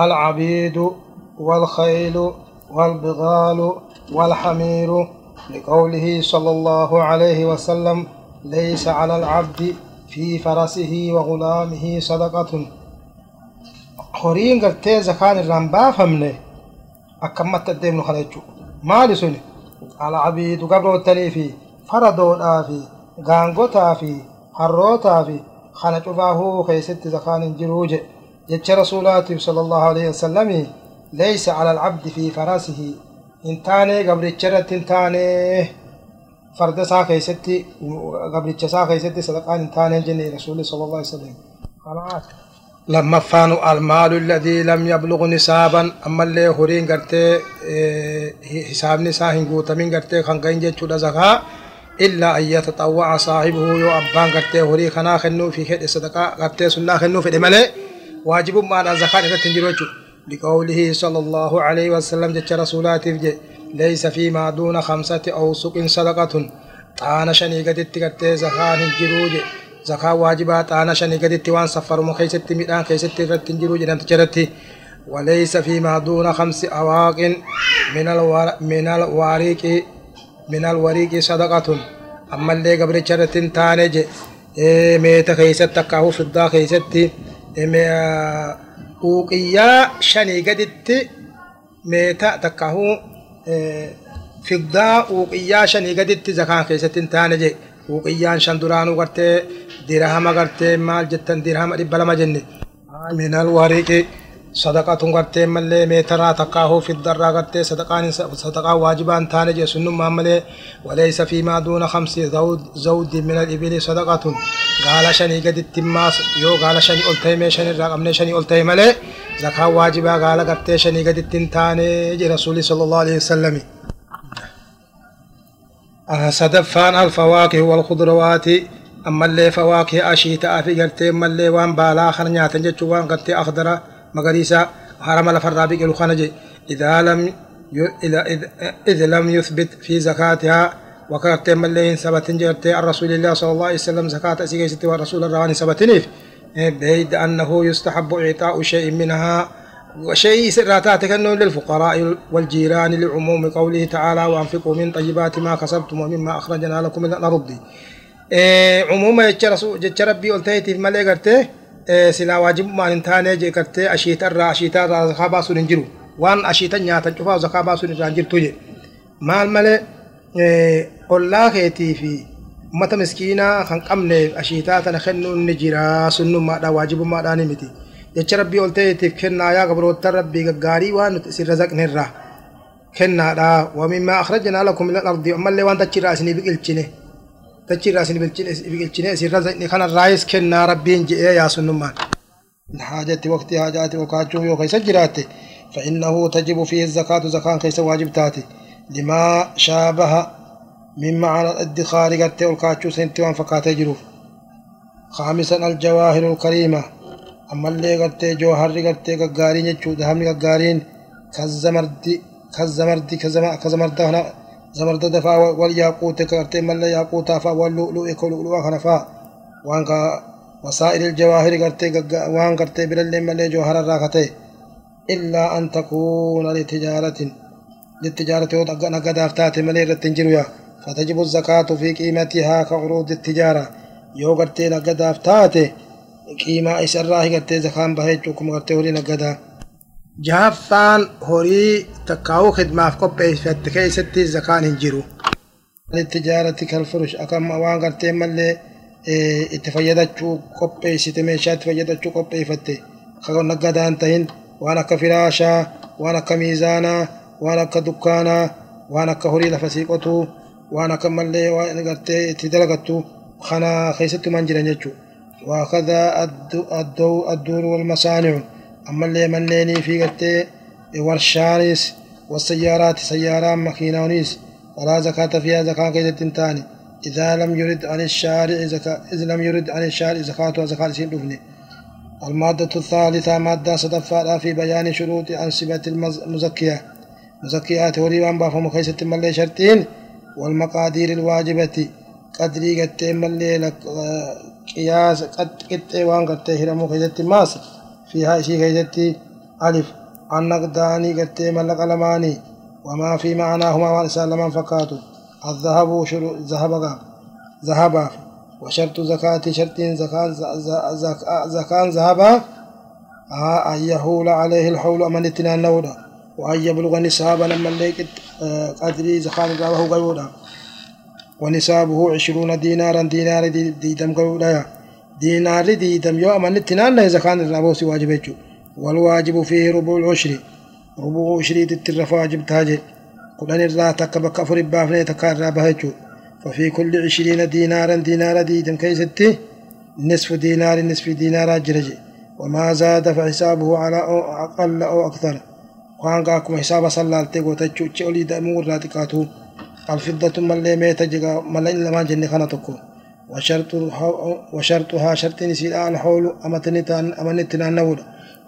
S2: العبيد والخيل والبغال والحمير لقوله صلى الله عليه وسلم ليس على العبد في فرسه وغلامه صدقة. خورين قرتين زكان الرنبا فمني أكمت تدين خليجو ما لسني على عبيد قبل التليفي فردو الآفي قانقو تافي حرو تافي خانت أفاهو خيست زكان جروجي جتش رسولات صلى الله عليه وسلم ليس على العبد في فراسه. انتاني قبل الشرط انتاني. فرد سا كيست قبل الشسا كيست صدقان انتاني جني رسول صلى الله عليه وسلم. خلاص. لما فانوا المال الذي لم يبلغ نسابا أما اللي هورين قرتي حساب نساهن قوتمين قرتي خنقين جتشو زكاه إلا أن يتطوع صاحبه يو أبان قرتي هوري خنا خنو في خير صدقاء قرتي سنة خنو في دمالي. واجب ما على زكاة تنجروچو لقوله صلى الله عليه وسلم جت رسولات ليس فيما دون خمسة أوسق صدقة. طانا شني قدت قرتي زكاة الجروج زكاة واجبات طانا شني قدت وان سفر مخيست ميدان كيست تنجروج نتجرتي وليس فيما دون خمس أواق من الور من الواريق من الوريق صدقة. أما اللي قبل شرط تانج ميتا كيست تكاهو فضا كيست أوقيا شني قدت ميتا تكاهو فضا أوقيا شني قدت زكاة كيست تانج أوقيا شندرانو قرتي درهم قرتي مال جتن درهم ربلا جنة من الوريق صدقة غرتي ملي ميترا تقاه في الضرة غرتي صدقان صدقة واجبان تانج سنم ملي وليس فيما دون خمس زود زود من الإبل صدقة قال شني قد التماس يو قال شني قلتي شني رقم شني قلتي ملي زكاة واجبة قال غرتي شني قد التنتانج رسول صلى الله عليه وسلم. صدفان الفواكه والخضروات. أما اللي فواكه أشيتاء في قرتي ملي وان بالا خرنيات جتشو وان قرتي أخضرة مغريسا حرم لفر بيقلو خنجي إذا لم إذ... لم يثبت في زكاتها وكرت ملين سبت جرت الرسول الله صلى الله عليه وسلم زكاة سيجيست والرسول الرواني سبتنيف بيد أنه يستحب إعطاء شيء منها وشيء سراتات كأنه للفقراء والجيران لعموم قوله تعالى وأنفقوا من طيبات ما كسبتم ومما أخرجنا لكم من الأرض. إيه عموما جتش ربي قلتي ملي قرتي silaa waajibummaan hin taane jee gartee ashiita irraa ashiitaa irraa zakaa baasuun hin jiru waan ashiita nyaatan cufaa zakaa baasuun irraa hin jirtu je maal malee ollaa keetii fi ummata miskiinaa kan qabneef ashiitaa tana kennuun ni jira sunnummaadha waajibummaadhaan miti jecha rabbii ol ta'eetiif kennaa yaa gabroota rabbii gaggaarii waan nuti isirra zaqne irraa kennaadha wamimmaa akhrajnaa lakum min alardi ammallee waan dachirraa isinii biqilchine dachirraa isinii biqilchine isirra kanarraayis kennaa rabbiin je'ee yaa sunnummaan حاجة وقت حاجات وكاتشو يو كيس جراته فإنه تجب فيه الزكاة زكاة كيس واجب تاتي. لما شابه من معنى الادخار قد والكاتشو سنتوان فكاته جروف. خامسا الجواهر الكريمة. أما اللي قد جوهر قد قارين يجو دهم قارين. كالزمرد كالزمرد كزمرد هنا زمرد دفا والياقوت كرتي ملا ياقوتا فا واللؤلؤ كلؤلؤ خنفا وانك وسائر الجواهر قرتي وان قرتي برلي ملي جوهر الراكتي إلا أن تكون لتجارة للتجارة نقد أفتات ملي رتنجرويا فتجب الزكاة في قيمتها كعروض التجارة يو قرتي نقد أفتات قيمة إسراه قرتي زكاة بهيجوكم قرتي هوري نقدا جهفان هوري تكاو خدمة في كوبيس في التكاي ستي زكان هنجيرو للتجارة كالفروش أكام وان قرتي ملي إيه اتفايدة شو كوبيس ستميشات فايدة شو كوبيس فتي خلو نقاد انتهين وأنا كفراشا وانا كميزانا وانا كدكانا وأنا كهوري لفسيقتو وأنا كملي وأنا قرتي تدلقتو خنا خيستو منجرن جتو وأخذ الدور والمصانع. أما اللي مليني في قرتي ورشانيس والسيارات سيارات مكينونيس ولا زكاة فيها زكاة كيدة تاني إذا لم يرد عن الشارع زكاة إذا لم يرد عن الشارع زكاة وزكاة سين دفني. المادة الثالثة مادة صدفة في بيان شروط أنسبة المزكية مزكيات وريوان بافهم كيسة ملي شرطين والمقادير الواجبة. قدري قد ملي لك قياس قد قد وان قد هرمو كيسة ماس. فيها شي كيسة ألف. النقداني قد ملك ألماني. وما في معناهما وانسان لمن فكاتو. الذهب شروع ذهب ذهب وشرط زكاة شرط زكاة زكاة ذهب. أن يحول عليه الحول أمن اتنان نودا. وأن يبلغ نصابا لما ليك قدري زكاة رابه قيودا. ونصابه عشرون دينارا دينار دي ديدم قيودا دينار ديدم يو أمن اتنان زكاة رابه سواجب والواجب فيه ربع العشر. ربع عشر تترف واجب takka bakka afur baafnee takka irraa baha jechuudha. ففي كل عشرين دينارا دينارا ديدم كيستي نصف دينار نصف دينار جرج. وما زاد فحسابه على أو أقل أو أكثر. وان قاكم حساب صلى الله عليه وسلم أولي دمور راتقاته الفضة من لي ميت جغا من إلا ما جنة وشرط وشرطها شرط نسيل الحول أمتنتان أمنتنا نود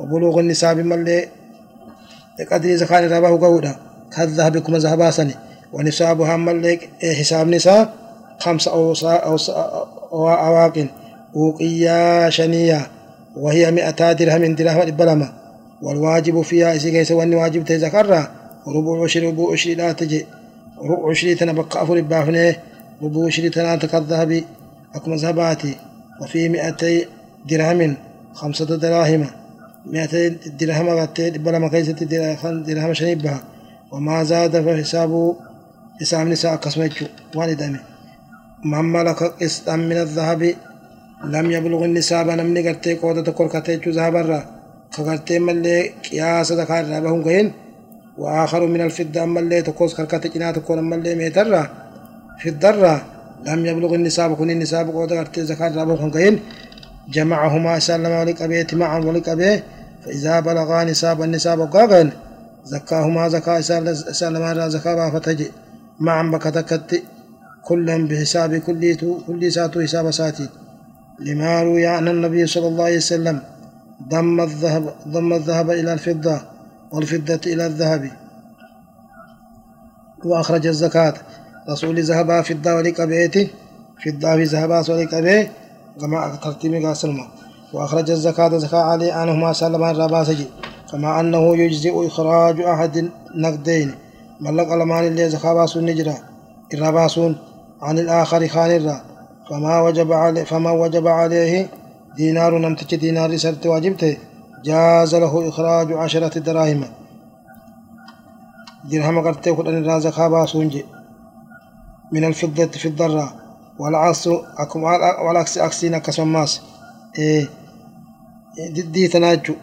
S2: وبلوغ النساب من لي قدر زكاة رباه قودا. كالذهب كما ذهبا سني. ونصابها ملك حساب نساء أو أواقن. وقيا شنية وهي مئتا درهم درهم البلمة والواجب فيها إذا كيس وأن واجب تذكرها ربع عشر ربع عشر لا تجي. ربع عشر تنبقى أفر بافنه. ربع عشر تنات كالذهب أكما ذهباتي وفي مئتي درهم خمسة دراهم مئتي درهم غتي البلمة كيس درهم شنيبها. وما زاد فحسابه حساب نساء قسمته والدمه من ملك قسطا من الذهب لم يبلغ النساب نمني قرتي قوة تقول كتيجو ذهب الرا كقرتي ملي قياس ذكار رابهم قين. وآخر من الفضة ملي تقوس كركتي جنا تقول ملي ميترا في الضرة لم يبلغ النساب كن النساب قوة قرتي ذكار رابهم قين جمعهما سلم ولك أبيه معا ولك أبيه فإذا بلغا نساب النساب قاقن زكاهما زكاة سلم زكاة فتجي. معا بكتكت كلا بحساب كل كل ساتو حساب ساتي. لما روي عن النبي صلى الله عليه وسلم ضم الذهب ضم الذهب إلى الفضة والفضة إلى الذهب. وأخرج الزكاة. رسول ذهب في الدار بيتي في الدار ذهب ولك به كما ترتيب قاسلما وأخرج الزكاة زكاة علي عنهما سلم الرباسجي كما أنه يجزئ إخراج أحد نقدين ملك الأمان اللي زكاة باسون نجرة الرباسون عن الآخر خان الرا فما وجب عليه فما وجب عليه دينار نمتج دينار سرت واجبته جاز له إخراج عشرة دراهم. درهم قرتي كل أن الرازق باسون من الفضة في الضرة والعكس والعكس عكسين كسماس. إيه ددي تناجو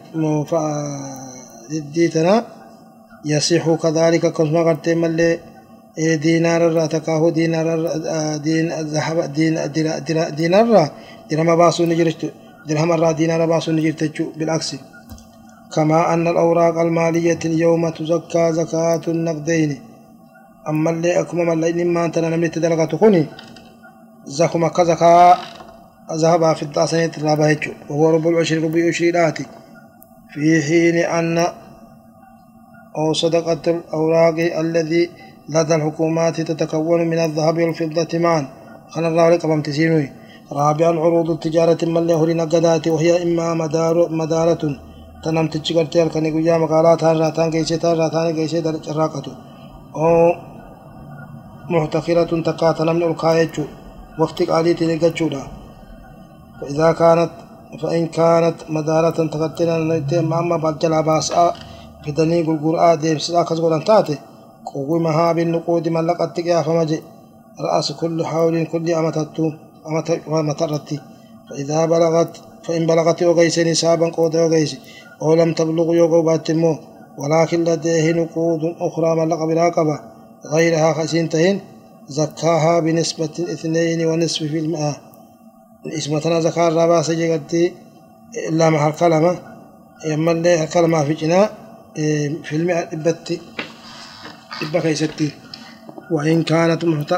S2: ددي تنا يصح كذلك كما قلت ملي. دينار الرا تكاهو دينار دين ذهب دين دينار درهم باسو نجرت درهم الرا دينار باسو نجرت بالعكس. كما أن الأوراق المالية اليوم تزكى زكاة النقدين أما اللي أكما ملي ما أنت نملي تدلغة تخوني زكما كزكاة ذهب في الداسنة الرابع وهو ربع العشر ربع عشرينات في حين أن أو صدقة الأوراق الذي لدى الحكومات تتكون من الذهب والفضة معا خلى الله لك بامتسينوي رابعا عروض التجارة من له لنقدات وهي إما مدار مدارة تنم تجارتي الكني قيا مقالات هان راتان كيسي تان راتان كيسي در جراقتو أو محتقرة تقاتنا من القاية وقت قاليت نقجو فإذا كانت فإن كانت مدارة تقتنا أما بعد جلا باسا fidanii gurguraa deemsisaa akkas godhan taate quwwimahaa binnuquudi mallaqatti qiyaafama je رأس كل حول كل أمتتو أمت الرتي فإذا بلغت فإن بلغت وغيس نسابا قود وغيس أو لم تبلغ يوغو باتمو. ولكن لديه نقود أخرى ملق براقبة غيرها خسين تهين زكاها بنسبة اثنين ونصف في المئة. إسمتنا زكاة ربا سجغتي إلا مع الكلمة يما اللي الكلمة في جناء في المئة إبتي إبا كيستي وإن كانت محت...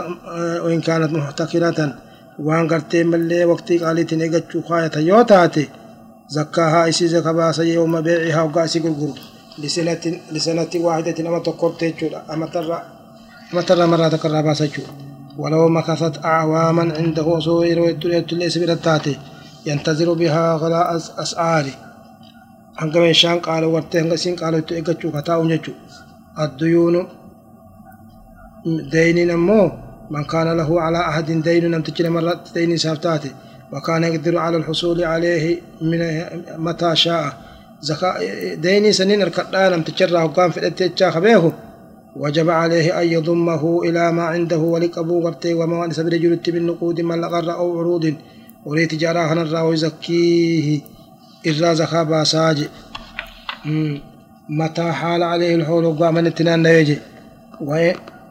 S2: وإن كانت محتكرة وان قرتي ملي وقتي قالت نيغتشو خاية يوتاتي زكاها إسي زكا باسا يوم بيعها وقاسي قرقر لسنة لسنة واحدة أما تقرتي أما ترى مثلا مرة تقرأ باسجو ولو مكثت أعواما عنده صغير ويدري ليس برتاته ينتظر بها غلاء أسعاري هنگام شان قال ورتنگ سين قال تو ايگچو کتا اونچو ادیونو دین نمو. من كان له على أحد دين نم تچله مرات دین سافتات وكان يقدر على الحصول عليه من متى شاء. زكاه دين سنين ركدا نم تچرا حكام فدت چا خبهو وجب عليه أن يضمه إلى ما عنده ولقبو ورتي وما نسب رجل بالنقود من لغر أو عروض. ولي تجارة خنرا ويزكيه إرى زكاة باساج. متى حال عليه الحول وقام التنان نيجي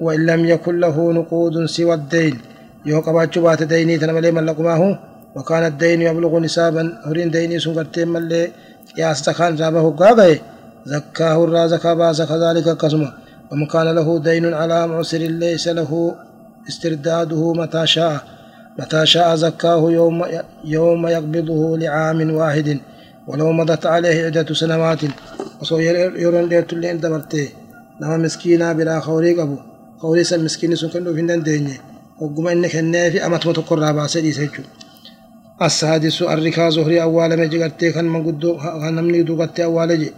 S2: وإن لم يكن له نقود سوى الدين. يوقع بات ديني تنملي من لقماه وكان الدين يبلغ نسابا. هرين ديني سنقرتين ملي. قياس تخان رابه قاقه زكاه الرازق باس كذلك قسمه. ومن كان له دين على معسر ليس له استرداده متى شاء متى شاء زكاه يوم يوم يقبضه لعام واحد ولو مضت عليه عدة سنوات وصو يرون ديرت اللي انت مرتي نما مسكينا بلا خوري قبو خوري سن مسكين سن كنو فين دنيا وقم انك النافي امت متقرى باسدي سيجو السادس الركاز زهري أول ما جرتي كان من قدو كان من قدو أول جي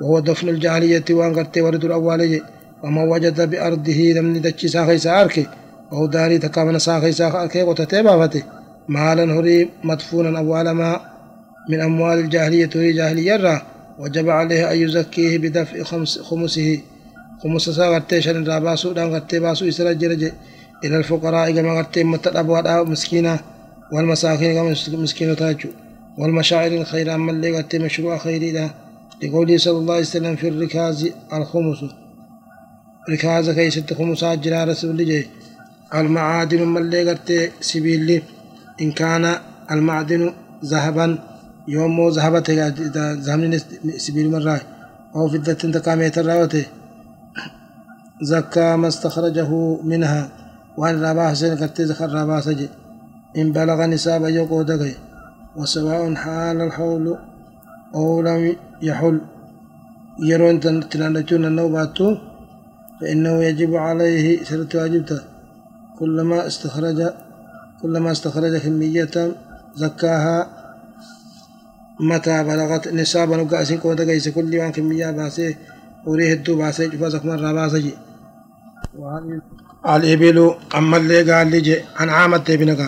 S2: وهو دفن الجاهلية وان قرتي ورد الأول جي وما وجد بأرضه لم ندتشي ساخي سأركي وهو داري تكامن ساخي ساخي وتتيبا فتي. مالا هري مدفونا أول ما من أموال الجاهلية هري جاهلية را وجب عليه أن يزكيه بدفع خمس خمسه. خمس سا قرتي شن راباسو دان قرتي باسو إسرا جرجي إلى الفقراء كما قرتي متدبوا مسكينة والمساكين كما مسكين تاجو. والمشاعر الخير أما اللي قد مشروع خيري له لقوله صلى الله عليه وسلم في الركاز الخمس. كي ست خمس جرى رسول جي. المعادن من اللي قد سبيل إن كان المعدن ذهبا يوم ذهبت ذهبن سبيل مرة. أو فضة تقامية الراوته زكى ما استخرجه منها. وأن راباه سنة قد ذكر راباه سجي. إن بلغ نساب يقودك وسواء حال الحول أو لم يحل. يرون تنانجون النوبات فإنه يجب عليه سرت واجبته. كلما استخرج كلما استخرج كمية زكاها متى بلغت نسابا وقاسين قوة قيس كل وان كمية باسي وريه الدو باسي جفا زكما راباسي. الإبل أما اللي قال لي عن عامة ابنك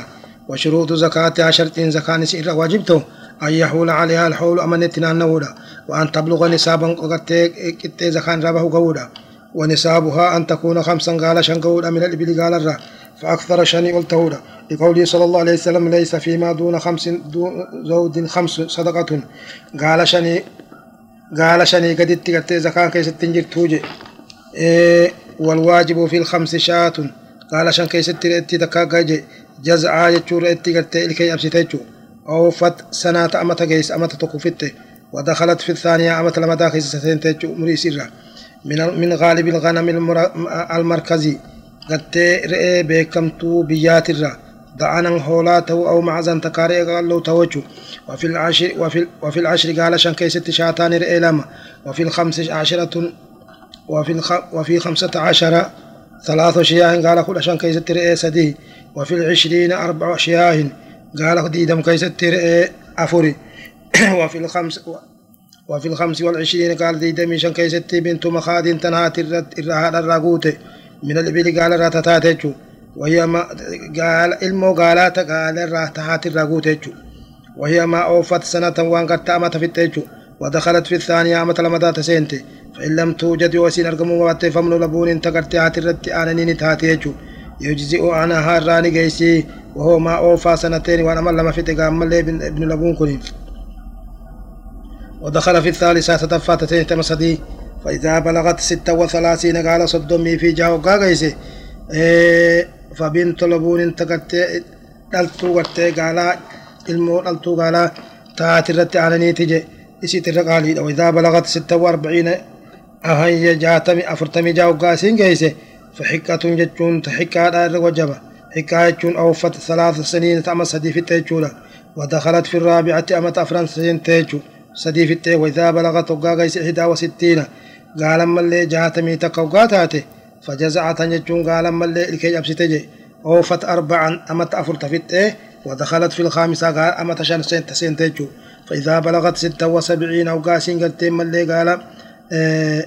S2: وشروط زكاة شرط زكاة نسير واجبته أن يحول عليها الحول أمنتنا النودا وأن تبلغ نسابا قد زكاة ربه قودا. ونسابها أن تكون خمسا قال شن قودا من الإبل قال الرا فأكثر شني قلته لقوله صلى الله عليه وسلم ليس فيما دون خمس دون زود خمس صدقة. قال شني قال شني قد اتقت زكاة كيس تنجر توجي. إيه والواجب في الخمس شاة. قال شان كيست رئتي تكاكا جزعا يجور رئتي قرتي إلكي أبسيتيجو أوفت سنة أمتا قيس أمتا تكفته ودخلت في الثانية أمتا لما داخل ستنتج أمري سرة من غالب الغنم المركزي. قد رئي بكمتو بيات الرّ دعانا هولاته أو معزن تكاري قال له توجه وفي العشر وفي وفي العشر قال شنكي ست شاتان رئيلما وفي الخمس عشرة وفي الخ وفي خمسة عشر ثلاث شياه قال كل شنكي ست رئي سدي. وفي العشرين أربع شياه قال ديدم كي ست أفري وفي الخمس وفي الخمس والعشرين قال ديدم شنكي ست بنت مخاد تنهات الرغوت. من الإبل قال راتتاتيتشو وهي ما قال إلمو قال الراتحات الرغوت وهي ما أوفت سنة وان قد تأمت في التيجو ودخلت في الثانية أمت لمدى تسينتي فإن لم توجد وسين أرقم وات فمن لبون تقرتي هات الرد آننين تاتيجو يجزئ عنها الراني قيسي وهو ما أوفى سنتين وأنا لما في تقام ابن لبون كنين ودخل في الثالثة تدفات تمسدي فإذا بلغت ستة وثلاثين قال صدمي في جاو قاقيسي إيه فبنت لبون تقتي دلتو irratti aananiiti je isiit irra qaaliidha waidaa balagat sitta waarbaciina ahayya jaatami afurtamii jaa waggaa isiin geeyse faxiqqatun jechuun ta xiqqaadha irra wajaba xiqqaa jechuun awfat salaasa saniina ta ama sadii fixxe jechuudha ودخلت في الرابعة أمت أفران سنتيجو في التي وإذا بلغت وقا قيس إحدى وستين قال ملي جاتمي تقوقا تاتي. فجزعت نجون قال ملي الكي أبستجي أوفت أربعا أمت أفرت في التي ودخلت في الخامسة قال أما تشان سنت سنتجو. فإذا بلغت ستة وسبعين أو قاسين قلت ملي قال آه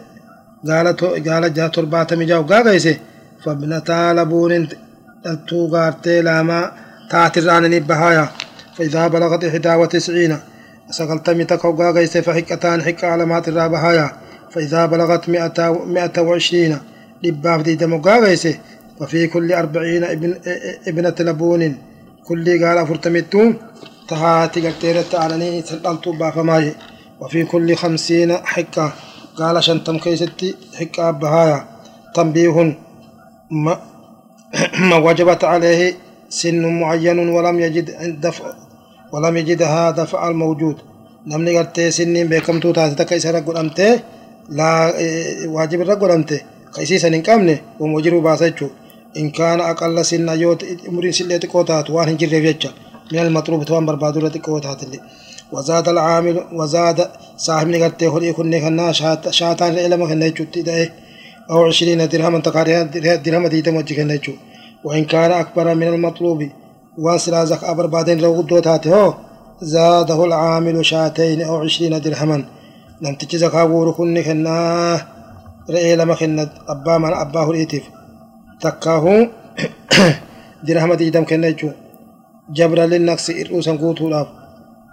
S2: قالت قالت جات أربعة مجاو قاقيسي فابنتا لبون التو قارتي لاما تاتران بهايا. فإذا بلغت إحدى وتسعين سقلت متكو قاقيسي فحكتان ما ترى بهايا فإذا بلغت مئة, وعشرين لباف دي دمو قاقيسي وفي كل أربعين ابن ابنة لبون. كل قال فرتمتو تهاتي قلتيرت علني سلطلتو بافماي. وفي كل خمسين حكة قال شنتم كيستي حكة بهايا. تنبيه ما, ما وجبت عليه سن معين ولم يجد دفع ولم يجدها دفع الموجود sinniin beekamtuu taate takka isa irra godhamtee laa waajiba irra godhamte ka isiisan hin qabne wama jiruu baasa jechuudha إن كان أقل سنة يوت أمرين سلة تقوتات وان هنجر ريفيتشا من المطلوب توان بربادو تقوتات اللي وزاد العامل وزاد صاحب نغتي خلي يكون نخنا شاتان خنا يجوتي ده أو عشرين درهم تقاريها درهم دي تموجي خنا يجو وإن كان أكبر من المطلوب. واسرا زك أبر بعدين لو قدوت هاته زاده العامل شاتين أو عشرين درهما. لم تجزك أقول كن خنا رأي لما خنا أبا من أباه الإتف تكاه درهما تجدم خنا جو جبر للنقص إرؤوسا قوتوا لاب.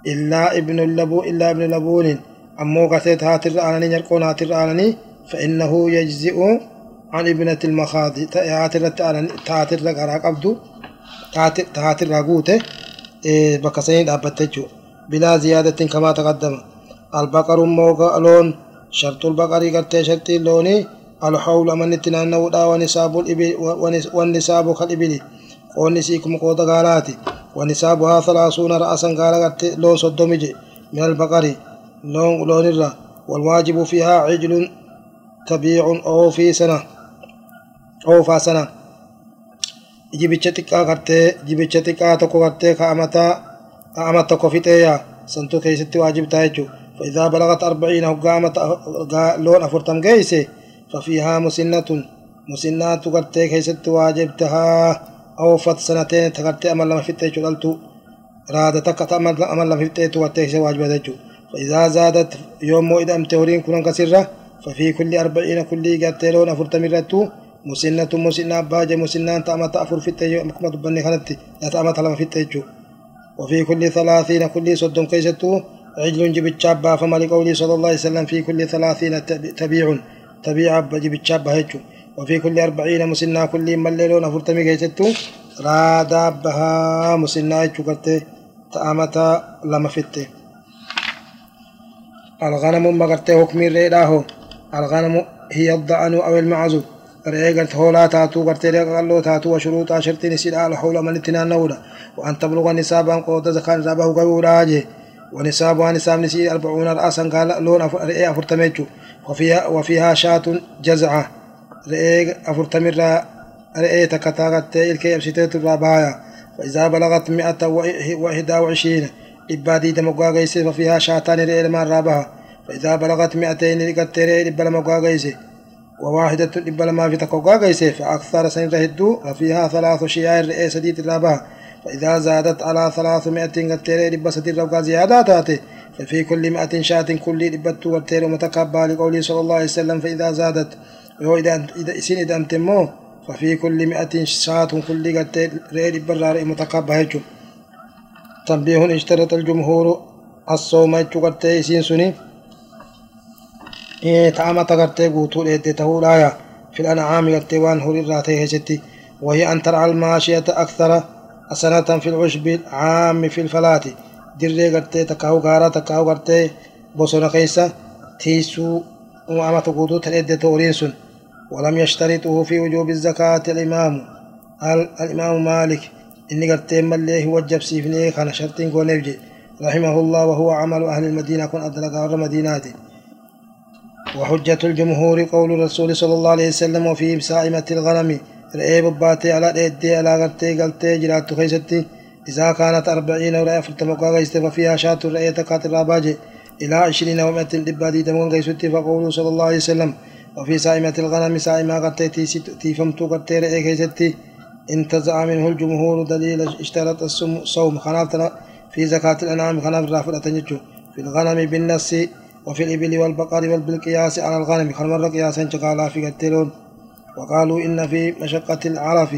S2: إلا ابن اللبو إلا ابن لبون. أمو قتيت هاتر آلاني نرقون هاتر آلاني فإنه يجزئ عن ابنة المخاض. تأتر تأتر تأتر تأتر تأتر قبضو تهاتر غوته بكسين أبتجو بلا زيادة كما تقدم. البقر موغا لون شرط البقر قد شرط لوني. الحول من التنان ودا ونساب الإبل والنساب كالإبل ونسيكم قوت غالاتي ونسابها ثلاثون رأسا قال لون صدومج من البقر. لون لون الرا. والواجب فيها عجل تبيع أو في سنة أو فا سنة. Jibicha xiqqaa gartee jibicha xiqqaa tokko gartee ka'amata ka'amata tokko fixeeya santuu keessatti waajibtaa jechuudha. فإذا بلغت أربعين هقامة لون أفرتم جيسي ففيها مسنة مسنات قرتي كيست واجبتها أو فت سنتين تقرتي أمل لما فتة جلالتو رادة تكت أمل لما فتة قرتي واجبتها فإذا زادت يوم إذا أمتورين كنا كسرة ففي كل أربعين كل قرتي لون أفرتم رتو مسنة مسنة باجة مسنة تأمت أفر فتة مكما تبني خلتي لا تأمت لما فتة وفي كل ثلاثين كل صدم كيستو عجل جب الشابة فما لقوله صلى الله عليه وسلم في كل ثلاثين تبيع تبيع جب الشابة هيتشو وفي كل أربعين مسنة كل مليلون أفرتمي رادا بها مسنة هيتشو كرتي تأمتا لما فتة الغنم مغرتي حكمي ريداهو الغنم هي الضأن أو المعز رئي قرت هولا تاتو قرت قالو تاتو وشروط شرطين سيد على حول من اتنان نولا. وأن تبلغ نسابا قوت زكاة رابه قبولا جي ونسابها نساب نسي أربعون رأسا قال لون رئي أفرتميتشو. وفيها, وفيها شاة جزعة. رئي أفرتمر رئي تكتاغت إلكي أبسيتت الرابايا. فإذا بلغت مئة وإحدى وعشرين إبادي دمقوا قيسي ففيها شاتان رئي لما رابها. فإذا بلغت مئتين لقت رئي لبا لما قيسي وواحدة لبا لما في تقوا قيسي فأكثر سنة هدو ففيها ثلاث شيائر رئي سديد الرابها فإذا زادت على ثلاثمائة قد تري لبا سديد ربقا زيادة تأتي. ففي كل مئة شاة كل لبت والتير متكبى لقوله صلى الله عليه وسلم فإذا زادت. وإذا إذا إسين إذا أنتمو ففي كل مئة شاة كل قد رئي برا متقبل هجو تنبيه اشترط الجمهور الصوم قد إسين سني. إيه تعمى تقرتي قوتو لإدي تهولايا في الأنعام قد وان هوري راتي هجتي. وهي أن ترعى الماشية أكثر سنة في العشب العام في الفلاة. دري قرتي تكاو غارا تكاو قرتي بوسونا كيسا تيسو وأما تقوتو تلإدي تورين سن. ولم يشترطه في وجوب الزكاة الإمام. الإمام مالك إني قرتين مليه وجب سيفني؟ كان شرطين يبجي رحمه الله وهو عمل أهل المدينة كن أدلق غير مدينات وحجة الجمهور قول الرسول صلى الله عليه وسلم وفي سائمة الغنم رأي بباتي على إيدي على غرتي قلتي جلات خيستي. إذا كانت أربعين ورأي فرتمقا غيست ففيها شاة رأي تكات الراباجي. إلى عشرين ومئة دبادي تمون غيستي فقوله صلى الله عليه وسلم وفي سائمة الغنم سائمة قد تيفمتو قد تيرئي كيستي انتزع منه الجمهور دليل اشترط الصوم خنافتنا في زكاة الأنعام خناف رافضة في الغنم بالنص وفي الإبل والبقر والبالقياس على الغنم خنمر قياسا شقالا في قتلون. وقالوا إن في مشقة العرف.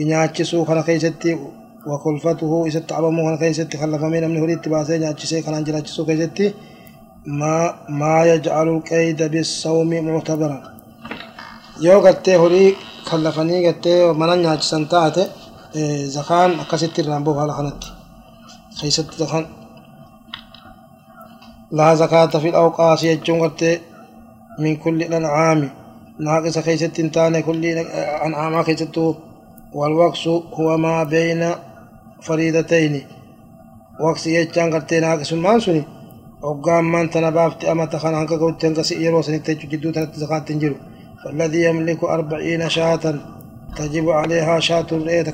S2: ينعكسوا خنا كيستي وخلفته إذا تعبموا خنا كيستي خلف من أمن هريت باسي ينعكسي خنا جلعكسوا كيستي ما ما يجعل القيد بالصوم معتبرا. yoo gartee horii kallafanii gartee mana nyaachisan taate zakaan akkasitti irraan bahu haala kanatti keessatti لها زكاة في الأوقات يجمعت من كل أنعام ناقص خيسة تاني كل أنعام خيسته والوكس هو ما بين فريدتين وكس يجمعت ناقص ما سني. وقام من تنبافت أما تخان عنك قد تنقص إيرو سنكتج جدو تنت زكاة تنجلو. فالذي يملك أربعين شاة تجب عليها شاة الرئيس